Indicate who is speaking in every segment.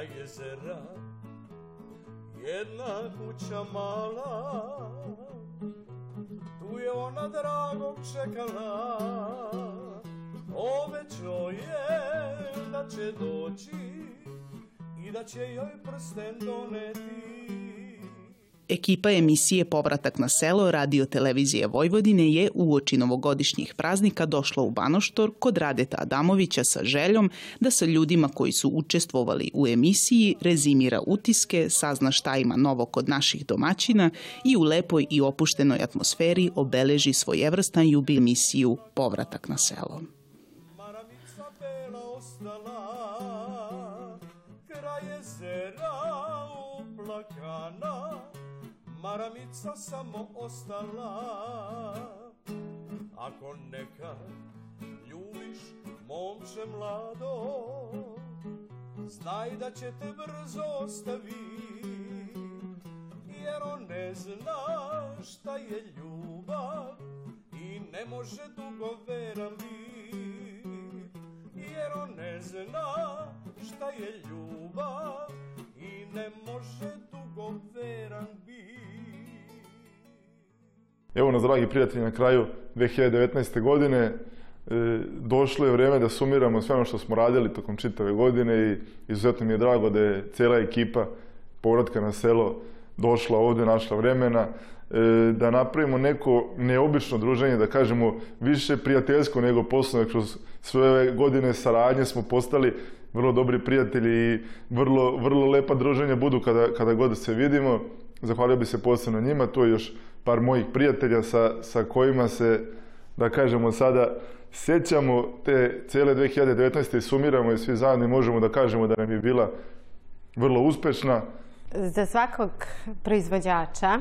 Speaker 1: kraj jezera Jedna kuća mala Tu je ona dragog čekala. Obećao je da će doći I da će joj prsten doneti
Speaker 2: Ekipa emisije Povratak na selo radio televizije Vojvodine je u oči novogodišnjih praznika došla u Banoštor kod Radeta Adamovića sa željom da sa ljudima koji su učestvovali u emisiji rezimira utiske, sazna šta ima novo kod naših domaćina i u lepoj i opuštenoj atmosferi obeleži svojevrstan jubil emisiju Povratak na selo.
Speaker 1: Kraj jezera uplakana Maramica samo ostala. Ako nekad ljubiš momče mlado Znaj da će te brzo ostavi Jer on ne zna šta je ljubav I ne može dugo veran bit Jer on ne zna šta je ljubav I ne može dugo veran
Speaker 3: Evo nas, dragi prijatelji, na kraju 2019. godine e, došlo je vrijeme da sumiramo sve ono što smo radili tokom čitave godine i izuzetno mi je drago da je cijela ekipa povratka na selo došla ovdje, našla vremena, e, da napravimo neko neobično druženje, da kažemo više prijateljsko nego poslovno. Kroz sve ove godine saradnje smo postali vrlo dobri prijatelji i vrlo, vrlo lepa druženja budu kada, kada god se vidimo. Zahvalio bi se posebno njima, to je još par mojih prijatelja sa, sa kojima se, da kažemo sada, sjećamo te cijele 2019. i sumiramo i svi zajedno možemo da kažemo da nam je bila vrlo uspešna.
Speaker 4: Za svakog proizvođača,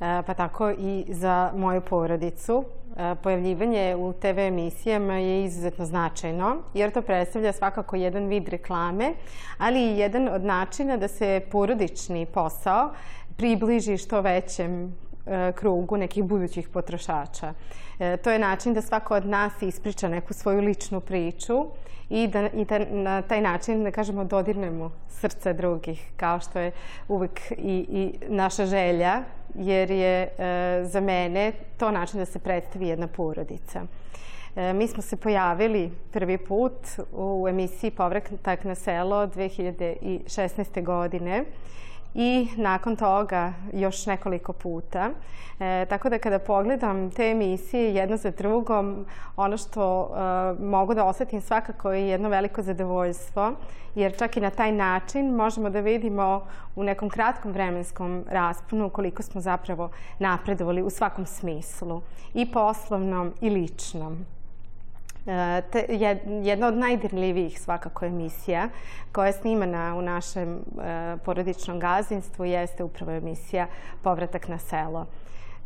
Speaker 4: e, pa tako i za moju porodicu, e, pojavljivanje u TV emisijama je izuzetno značajno, jer to predstavlja svakako jedan vid reklame, ali i jedan od načina da se porodični posao približi što većem e, krugu nekih budućih potrošača. E, To je način da svako od nas ispriča neku svoju ličnu priču i da, i na taj način, da kažemo, dodirnemo srce drugih, kao što je uvek i, i naša želja, jer je e, za mene to način da se predstavi jedna porodica. Mi smo se pojavili prvi put u emisiji Povratak na selo 2016. godine i nakon toga još nekoliko puta. E, tako da kada pogledam te emisije jedno za drugom, ono što e, mogu da osetim svakako je jedno veliko zadovoljstvo, jer čak i na taj način možemo da vidimo u nekom kratkom vremenskom rasponu koliko smo zapravo napredovali u svakom smislu, i poslovnom i ličnom. E, te, jed- jedna od najdirljivijih svakako emisija koja je snimana u našem e, porodičnom gazdinstvu jeste upravo emisija Povratak na selo.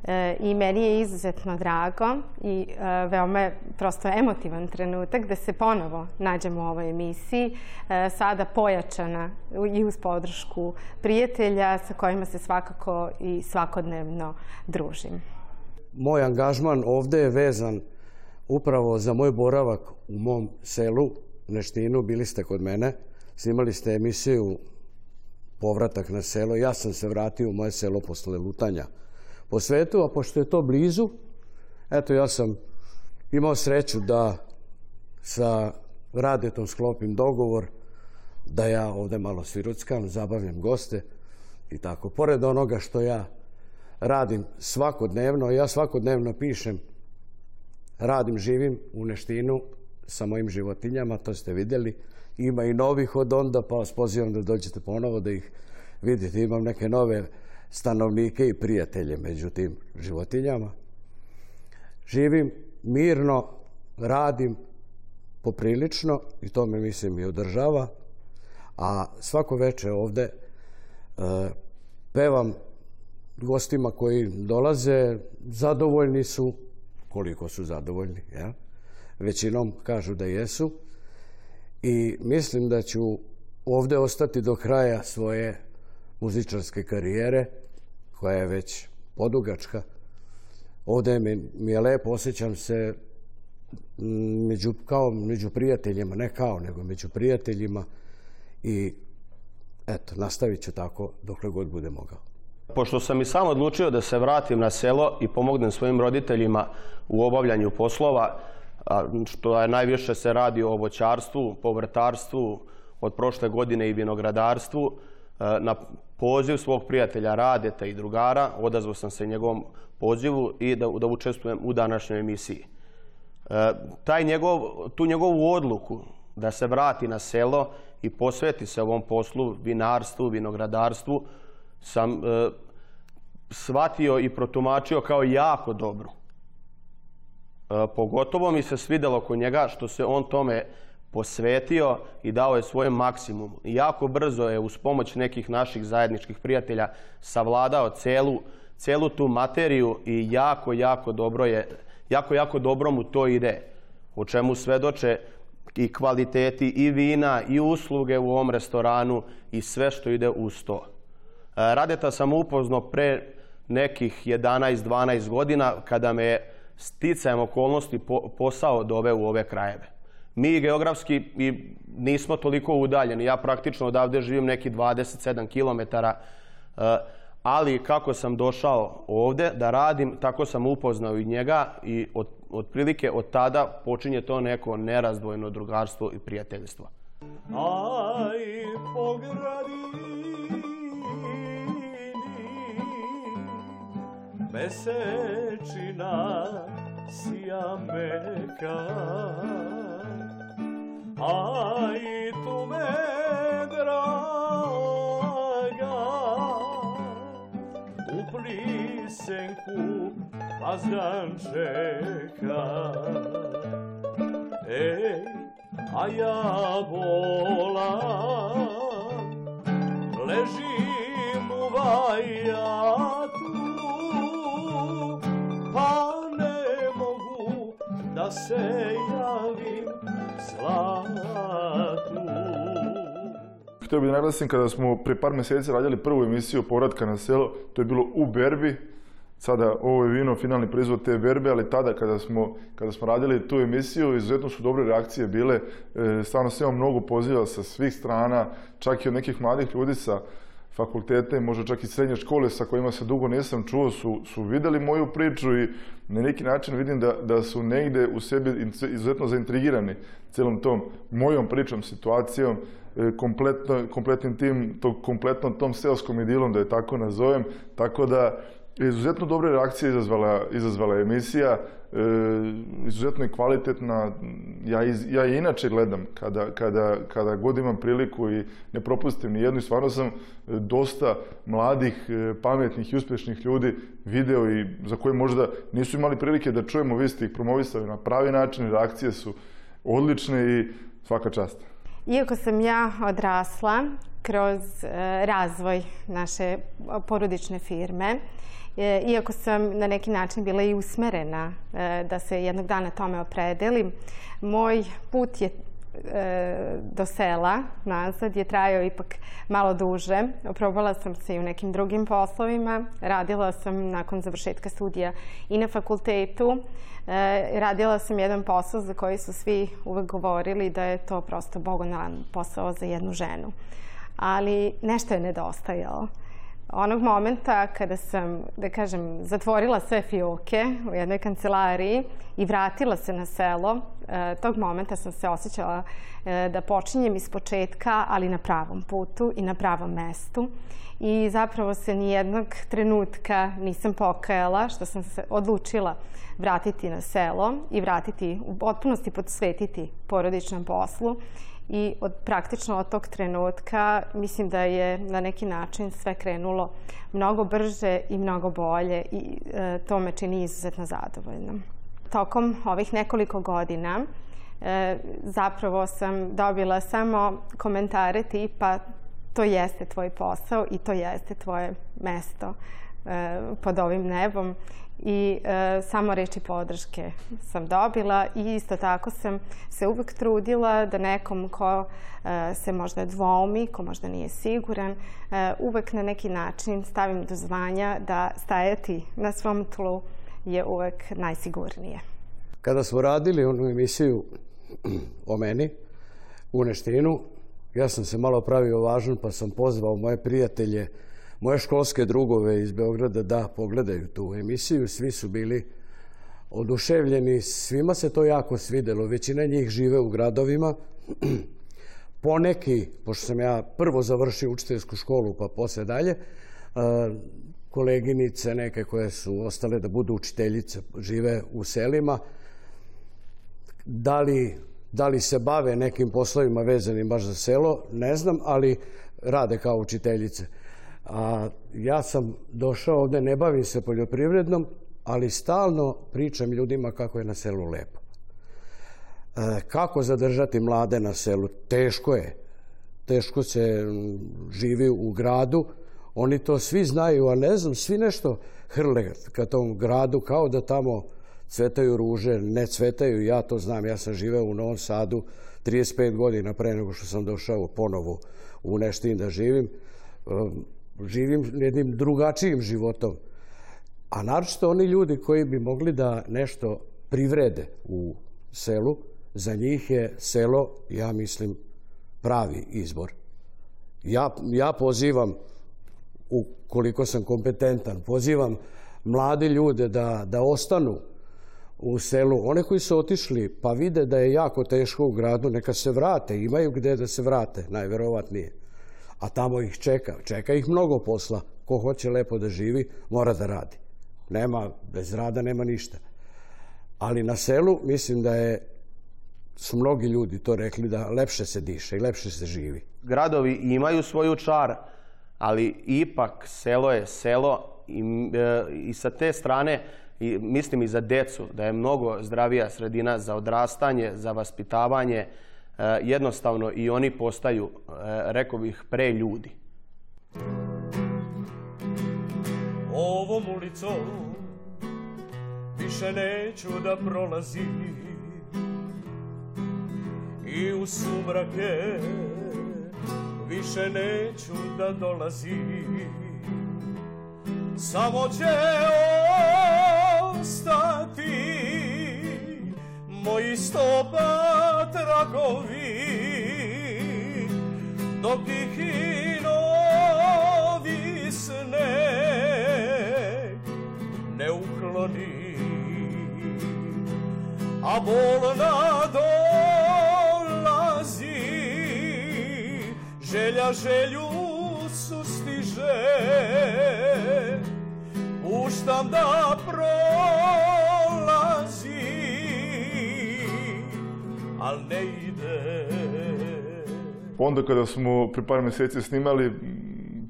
Speaker 4: E, I meni je izuzetno drago i e, veoma je prosto emotivan trenutak da se ponovo nađemo u ovoj emisiji, e, sada pojačana i uz podršku prijatelja sa kojima se svakako i svakodnevno družim.
Speaker 5: moj angažman ovde je vezan upravo za moj boravak u mom selu, Neštinu, bili ste kod mene, snimali ste emisiju Povratak na selo. Ja sam se vratio u moje selo posle lutanja po svetu, a pošto je to blizu, eto ja sam imao sreću da sa Radetom sklopim dogovor da ja ovde malo sviruckam, zabavljam goste i tako. Pored onoga što ja radim svakodnevno, ja svakodnevno pišem, radim, živim u Neštinu sa mojim životinjama, to ste vidjeli. Ima i novih od onda, pa vas pozivam da dođete ponovo da ih vidite. Imam neke nove stanovnike i prijatelje među tim životinjama. Živim mirno, radim poprilično i to me mislim i održava. A svako veče ovde pevam gostima koji dolaze, zadovoljni su, koliko su zadovoljni, ja? većinom kažu da jesu i mislim da ću ovde ostati do kraja svoje muzičarske karijere, koja je već podugačka. Ovde mi, mi je lepo, osjećam se među, kao među prijateljima, ne kao, nego među prijateljima i eto, nastavit ću tako dokle god bude mogao.
Speaker 6: Pošto sam i sam odlučio da se vratim na selo i pomognem svojim roditeljima u obavljanju poslova, što je najviše se radi o voćarstvu, povrtarstvu, od prošle godine i vinogradarstvu, na poziv svog prijatelja Radeta i drugara, odazvao sam se njegovom pozivu i da, da učestvujem u današnjoj emisiji. Taj njegov, tu njegovu odluku da se vrati na selo i posveti se ovom poslu, vinarstvu, vinogradarstvu, sam e, shvatio i protumačio kao jako dobru. E, pogotovo mi se svidelo kod njega što se on tome posvetio i dao je svoj maksimum. I jako brzo je uz pomoć nekih naših zajedničkih prijatelja savladao celu, celu tu materiju i jako, jako dobro je, jako, jako dobro mu to ide. O čemu svedoče i kvaliteti i vina i usluge u ovom restoranu i sve što ide uz to. E, Radeta sam upoznao pre nekih 11-12 godina kada me je sticajem okolnosti posao dove u ove krajeve. Mi geografski i nismo toliko udaljeni. Ja praktično odavde živim neki 27 km, ali kako sam došao ovde da radim, tako sam upoznao i njega i otprilike od tada počinje to neko nerazdvojno drugarstvo i prijateljstvo.
Speaker 1: Aj, pogradini, mesečina sija meka, aj, tu me draga, u plisenku Mazgan čeka. Ej, a ja volam, ležim u vajatu, da se javim zlatu.
Speaker 3: Htio bih kada smo pre par meseci radili prvu emisiju povratka na selo, to je bilo u Berbi, sada ovo je vino finalni proizvod te berbe, ali tada kada smo, kada smo radili tu emisiju, izuzetno su dobre reakcije bile, e, stvarno se mnogo poziva sa svih strana, čak i od nekih mladih ljudi sa fakultete, možda čak i srednje škole sa kojima se dugo nisam čuo, su, su videli moju priču i na neki način vidim da, da su negde u sebi izuzetno zaintrigirani celom tom mojom pričom, situacijom, e, kompletno, kompletnim tim, to, kompletnom tom seoskom idilom, da je tako nazovem, tako da Izuzetno dobre reakcije izazvala, izazvala emisija, e, izuzetno je kvalitetna. Ja, iz, ja i inače gledam kada, kada, kada god imam priliku i ne propustim ni jednu. I stvarno sam dosta mladih, e, pametnih i uspešnih ljudi video i za koje možda nisu imali prilike da čujemo, vi ste ih promovisali na pravi način, reakcije su odlične i svaka čast.
Speaker 4: Iako sam ja odrasla kroz e, razvoj naše porodične firme, E, iako sam na neki način bila i usmerena e, da se jednog dana tome opredelim, moj put je e, do sela nazad je trajao ipak malo duže. Probala sam se i u nekim drugim poslovima. Radila sam nakon završetka studija i na fakultetu. Radila sam jedan posao za koji su svi uvek govorili da je to prosto bogonalan posao za jednu ženu. Ali nešto je nedostajalo onog momenta kada sam, da kažem, zatvorila sve fioke u jednoj kancelariji i vratila se na selo, e, tog momenta sam se osjećala e, da počinjem iz početka, ali na pravom putu i na pravom mestu. I zapravo se ni jednog trenutka nisam pokajala što sam se odlučila vratiti na selo i vratiti, u potpunosti podsvetiti porodičnom poslu i od, praktično od tog trenutka mislim da je na neki način sve krenulo mnogo brže i mnogo bolje i e, to me čini izuzetno zadovoljnom. Tokom ovih nekoliko godina e, zapravo sam dobila samo komentare tipa to jeste tvoj posao i to jeste tvoje mesto pod ovim nebom i e, samo reči podrške sam dobila i isto tako sam se uvek trudila da nekom ko e, se možda dvoumi, ko možda nije siguran, e, uvek na neki način stavim do zvanja da stajati na svom tlu je uvek najsigurnije.
Speaker 5: Kada smo radili onu emisiju o meni u Neštinu, ja sam se malo pravio važan pa sam pozvao moje prijatelje moje školske drugove iz Beograda da pogledaju tu emisiju. Svi su bili oduševljeni, svima se to jako svidelo. Većina njih žive u gradovima. Poneki, pošto sam ja prvo završio učiteljsku školu, pa posle dalje, koleginice neke koje su ostale da budu učiteljice, žive u selima. Da li, da li se bave nekim poslovima vezanim baš za selo, ne znam, ali rade kao učiteljice. A ja sam došao ovde, ne bavim se poljoprivrednom, ali stalno pričam ljudima kako je na selu lepo. E, kako zadržati mlade na selu? Teško je. Teško se živi u gradu. Oni to svi znaju, a ne znam, svi nešto hrle ka tom gradu, kao da tamo cvetaju ruže, ne cvetaju, ja to znam, ja sam živeo u Novom Sadu 35 godina pre nego što sam došao ponovo u Neštin da živim živim jednim drugačijim životom. A naročito oni ljudi koji bi mogli da nešto privrede u selu, za njih je selo, ja mislim, pravi izbor. Ja, ja pozivam, ukoliko sam kompetentan, pozivam mlade ljude da, da ostanu u selu. One koji su otišli pa vide da je jako teško u gradu, neka se vrate, imaju gde da se vrate, najverovatnije a tamo ih čeka. Čeka ih mnogo posla. Ko hoće lepo da živi, mora da radi. Nema, bez rada nema ništa. Ali na selu mislim da je su mnogi ljudi to rekli da lepše se diše i lepše se živi.
Speaker 6: Gradovi imaju svoju čar, ali ipak selo je selo i, e, i sa te strane i mislim i za decu da je mnogo zdravija sredina za odrastanje, za vaspitavanje, jednostavno i oni postaju, e, rekao bih, pre ljudi.
Speaker 1: Ovom ulicom više neću da prolazim i u sumrake više neću da dolazim samo će ostati moji stopa tragovi dok ih i novi sneg ne ukloni. A bolna dolazi želja želju sustiže. Puštam da prolazi al ne ide.
Speaker 3: Onda kada smo pre par meseci snimali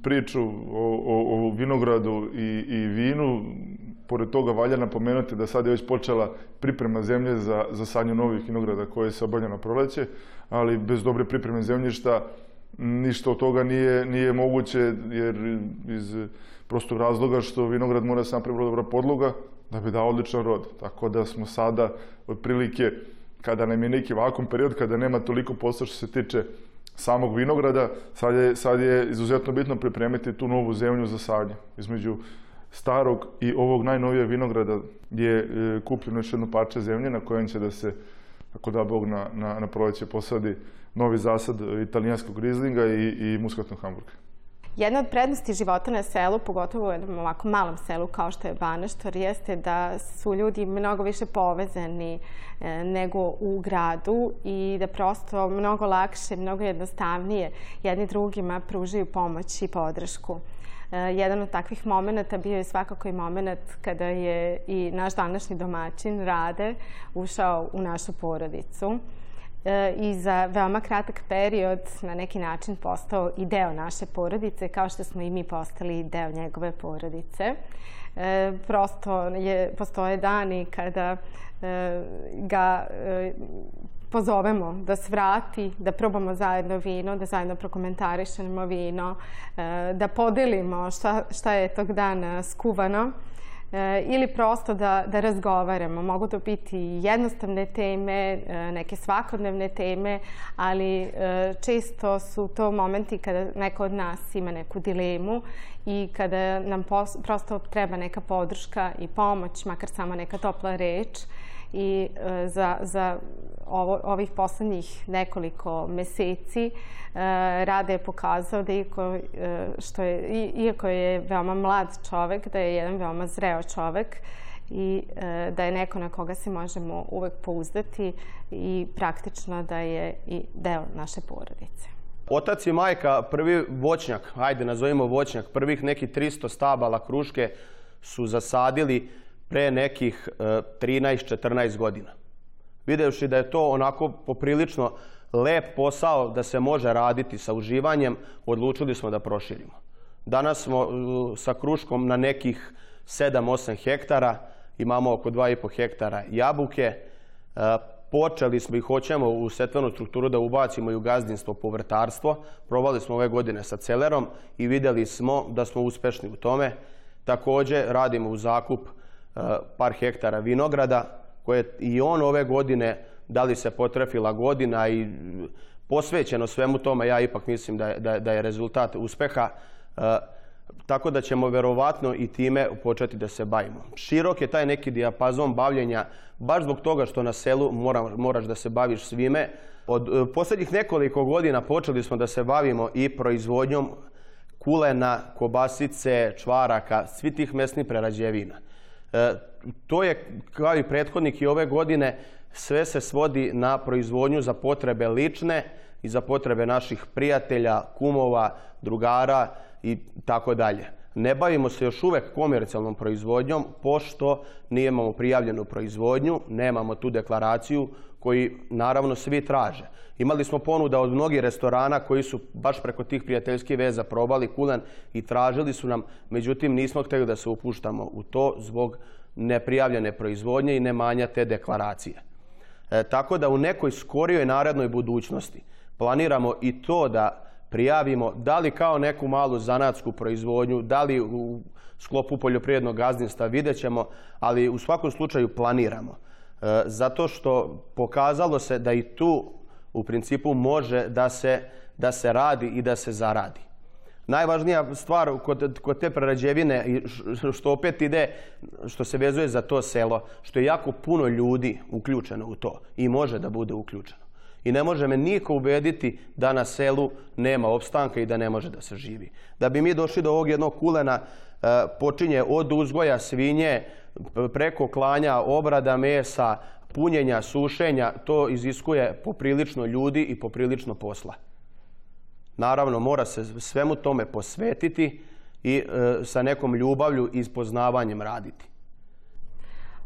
Speaker 3: priču o, o, o vinogradu i, i vinu, pored toga valja napomenuti da sad je već počela priprema zemlje za, za sadnju novih vinograda koje se obavlja na proleće, ali bez dobre pripreme zemljišta ništa od toga nije, nije moguće, jer iz prostog razloga što vinograd mora se napraviti dobra podloga da bi dao odličan rod. Tako da smo sada otprilike kada nam je neki vakum period, kada nema toliko posla što se tiče samog vinograda, sad je, sad je izuzetno bitno pripremiti tu novu zemlju za sadnje. Između starog i ovog najnovije vinograda je e, kupljeno još jedno parče zemlje na kojem će da se, ako da Bog, na, na, na proleće posadi novi zasad italijanskog rizlinga i, i muskatnog hamburga.
Speaker 4: Jedna od prednosti života na selu, pogotovo u jednom ovako malom selu kao što je Banaštor, jeste da su ljudi mnogo više povezani e, nego u gradu i da prosto mnogo lakše, mnogo jednostavnije jedni drugima pružaju pomoć i podršku. E, jedan od takvih momenta bio je svakako i moment kada je i naš današnji domaćin Rade ušao u našu porodicu. E, i za veoma kratak period na neki način postao i deo naše porodice, kao što smo i mi postali deo njegove porodice. E, prosto je, postoje dani kada e, ga pozovemo da svrati, da probamo zajedno vino, da zajedno prokomentarišemo vino, da podelimo šta, šta je tog dana skuvano E, ili prosto da, da razgovaramo. Mogu to biti jednostavne teme, e, neke svakodnevne teme, ali e, često su to momenti kada neko od nas ima neku dilemu i kada nam prosto treba neka podrška i pomoć, makar samo neka topla reč i za, za ovo, ovih poslednjih nekoliko meseci Rade je pokazao da iako, što je, iako je veoma mlad čovek, da je jedan veoma zreo čovek i da je neko na koga se možemo uvek pouzdati i praktično da je i deo naše porodice.
Speaker 6: Otac i majka, prvi voćnjak, ajde nazovimo voćnjak, prvih nekih 300 stabala kruške su zasadili pre nekih 13-14 godina videvši da je to onako poprilično lep posao da se može raditi sa uživanjem, odlučili smo da proširimo. Danas smo uh, sa kruškom na nekih 7-8 hektara, imamo oko 2,5 hektara jabuke. Uh, počeli smo i hoćemo u setvenu strukturu da ubacimo i u gazdinstvo povrtarstvo. Probali smo ove godine sa celerom i videli smo da smo uspešni u tome. Takođe radimo u zakup par hektara vinograda, koje i on ove godine, da li se potrefila godina i posvećeno svemu tome, ja ipak mislim da je, da, da je rezultat uspeha. E, tako da ćemo verovatno i time početi da se bavimo. Širok je taj neki dijapazon bavljenja, baš zbog toga što na selu mora, moraš da se baviš svime. Od e, poslednjih nekoliko godina počeli smo da se bavimo i proizvodnjom kulena, kobasice, čvaraka, svi tih mesnih prerađevina. E, to je, kao i prethodnik i ove godine, sve se svodi na proizvodnju za potrebe lične i za potrebe naših prijatelja, kumova, drugara i tako dalje. Ne bavimo se još uvek komercijalnom proizvodnjom, pošto nijemamo prijavljenu proizvodnju, nemamo tu deklaraciju koji naravno svi traže. Imali smo ponuda od mnogih restorana koji su baš preko tih prijateljskih veza probali kulen i tražili su nam, međutim nismo hteli da se upuštamo u to zbog neprijavljene proizvodnje i nemanja te deklaracije. E, tako da u nekoj skorijoj narednoj budućnosti planiramo i to da prijavimo da li kao neku malu zanatsku proizvodnju, da li u sklopu poljoprivrednog gazdinstva, vidjet ćemo, ali u svakom slučaju planiramo. E, zato što pokazalo se da i tu u principu može da se, da se radi i da se zaradi. Najvažnija stvar kod, kod te prerađevine, što opet ide, što se vezuje za to selo, što je jako puno ljudi uključeno u to i može da bude uključeno. I ne može me niko ubediti da na selu nema opstanka i da ne može da se živi. Da bi mi došli do ovog jednog kulena, e, počinje od uzgoja svinje, preko klanja, obrada mesa, punjenja, sušenja, to iziskuje poprilično ljudi i poprilično posla. Naravno, mora se svemu tome posvetiti i e, sa nekom ljubavlju i poznavanjem raditi.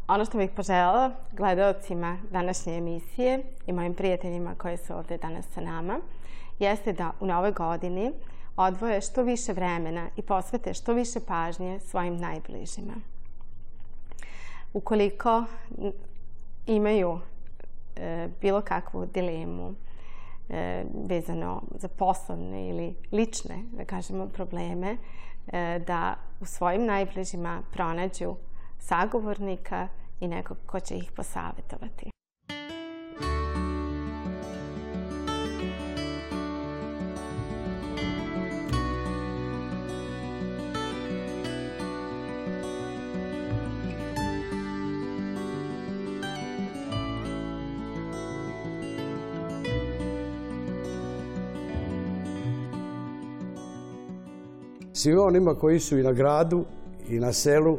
Speaker 4: Ono što bih poželjala gledalcima današnje emisije i mojim prijateljima koji su ovde danas sa nama, jeste da u novoj godini odvoje što više vremena i posvete što više pažnje svojim najbližima. Ukoliko imaju e, bilo kakvu dilemu, e, vezano za poslovne ili lične, da kažemo, probleme, e, da u svojim najbližima pronađu sagovornika i nekog ko će ih posavetovati.
Speaker 5: Svima onima koji su i na gradu i na selu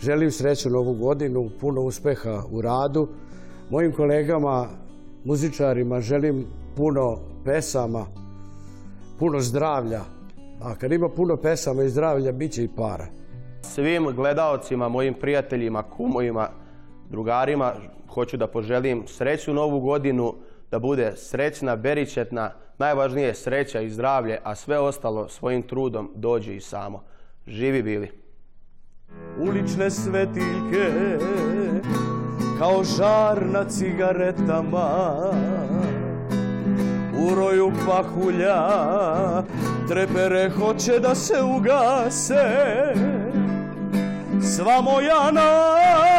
Speaker 5: želim sreću novu godinu, puno uspeha u radu. Mojim kolegama, muzičarima želim puno pesama, puno zdravlja. A kad ima puno pesama i zdravlja, bit će i para.
Speaker 6: Svim gledaocima, mojim prijateljima, kumovima, drugarima, hoću da poželim sreću novu godinu, da bude srećna, beričetna, najvažnije je sreća i zdravlje, a sve ostalo svojim trudom dođe i samo. Živi bili!
Speaker 1: Ulične svetiljke kao žar na cigaretama u roju pahulja Trepere hoće da se ugase Sva moja nadanja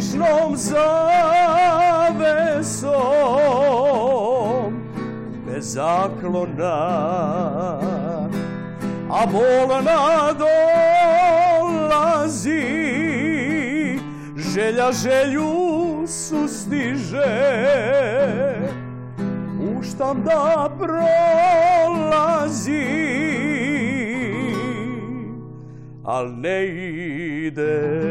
Speaker 1: kišnom zavesom Bez zaklona A bolna dolazi Želja želju sustiže. Puštam da prolazi Al ne ide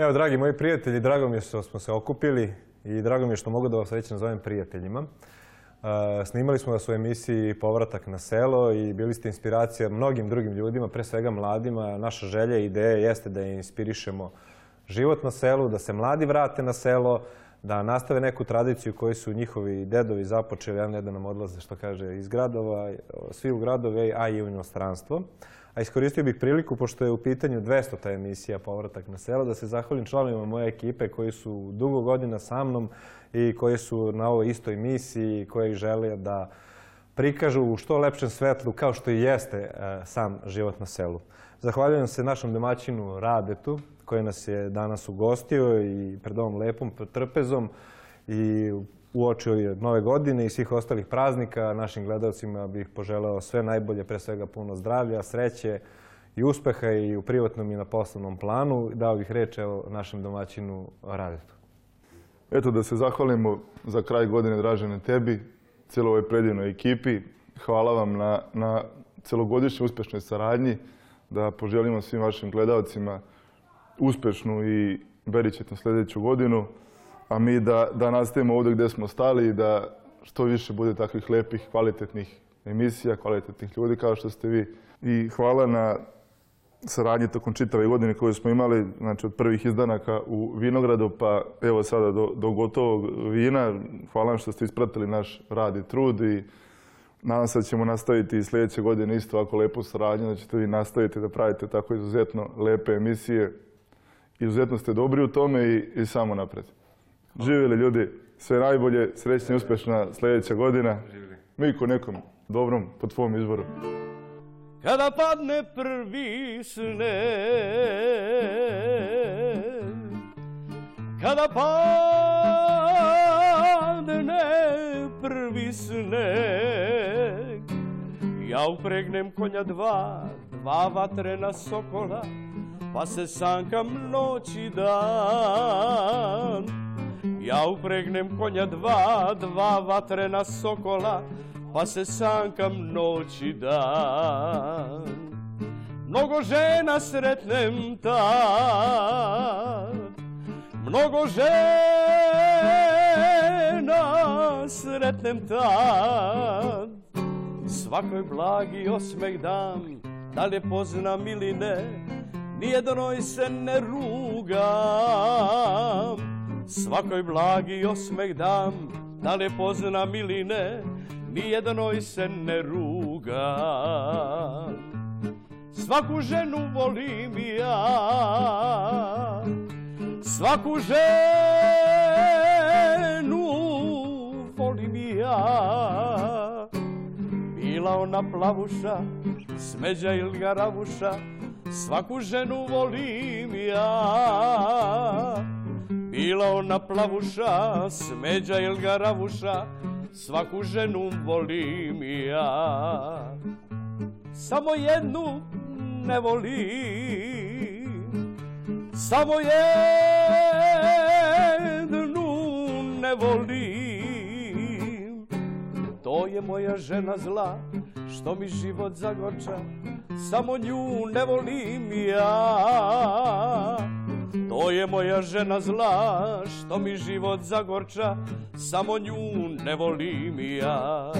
Speaker 7: Evo, dragi moji prijatelji, drago mi je što smo se okupili i drago mi je što mogu da vas već nazovem prijateljima. E, snimali smo vas u emisiji Povratak na selo i bili ste inspiracija mnogim drugim ljudima, pre svega mladima. Naša želja i ideja jeste da inspirišemo život na selu, da se mladi vrate na selo, da nastave neku tradiciju koju su njihovi dedovi započeli, a ne da nam odlaze, što kaže, iz gradova, svi u gradove, a i u inostranstvo. A iskoristio bih priliku, pošto je u pitanju 200. ta emisija Povratak na selo, da se zahvalim članovima moje ekipe koji su dugo godina sa mnom i koji su na ovoj istoj misiji i koji žele da prikažu u što lepšem svetlu kao što i jeste e, sam život na selu. Zahvaljujem se našem domaćinu Radetu koji nas je danas ugostio i pred ovom lepom trpezom i uoči nove godine i svih ostalih praznika. Našim gledalcima bih poželeo sve najbolje, pre svega puno zdravlja, sreće i uspeha i u privatnom i na poslovnom planu. Dao bih reč evo, našem domaćinu Radetu.
Speaker 3: Eto da se zahvalimo za kraj godine Dražene tebi, cijeloj ovoj predivnoj ekipi. Hvala vam na, na celogodišnjoj uspešnoj saradnji, da poželimo svim vašim gledalcima uspešnu i verićetnu sljedeću godinu a mi da, da nastavimo ovdje gdje smo stali i da što više bude takvih lepih, kvalitetnih emisija, kvalitetnih ljudi kao što ste vi. I hvala na saradnji tokom čitave godine koju smo imali, znači od prvih izdanaka u Vinogradu, pa evo sada do, do gotovog vina. Hvala vam što ste ispratili naš rad i trud i nadam se da ćemo nastaviti i sljedeće godine isto ovako lepu saradnju, da ćete vi nastaviti da pravite tako izuzetno lepe emisije. Izuzetno ste dobri u tome i, samo napred. Živjeli ljudi, sve najbolje, srećna i uspješna sljedeća godina. Mi ko nekom dobrom, po tvom izboru.
Speaker 1: Kada padne prvi sneg, kada padne prvi sneg, ja upregnem konja dva, dva vatrena sokola, pa se sankam noći dan. Ja upregnem konja dva, dva vatrena sokola, pa se sankam noći dan. Mnogo žena sretnem tad, mnogo žena sretnem tad. Svakoj blagi osmeh dam, da li poznam ili ne, nijednoj se ne rugam. Svakoj blagi osmeh dam, da li poznam ili ne, nijednoj se ne rugam. Svaku ženu volim ja, svaku ženu volim ja. Bila ona plavuša, smeđa ili garavuša, svaku ženu volim ja. Bila ona plavuša, smeđa ili garavuša, svaku ženu volim ja. Samo jednu ne volim, samo jednu ne volim. To je moja žena zla, što mi život zagorča, samo nju ne volim ja. To je moja žena zla, što mi život zagorča, samo nju ne volim ja.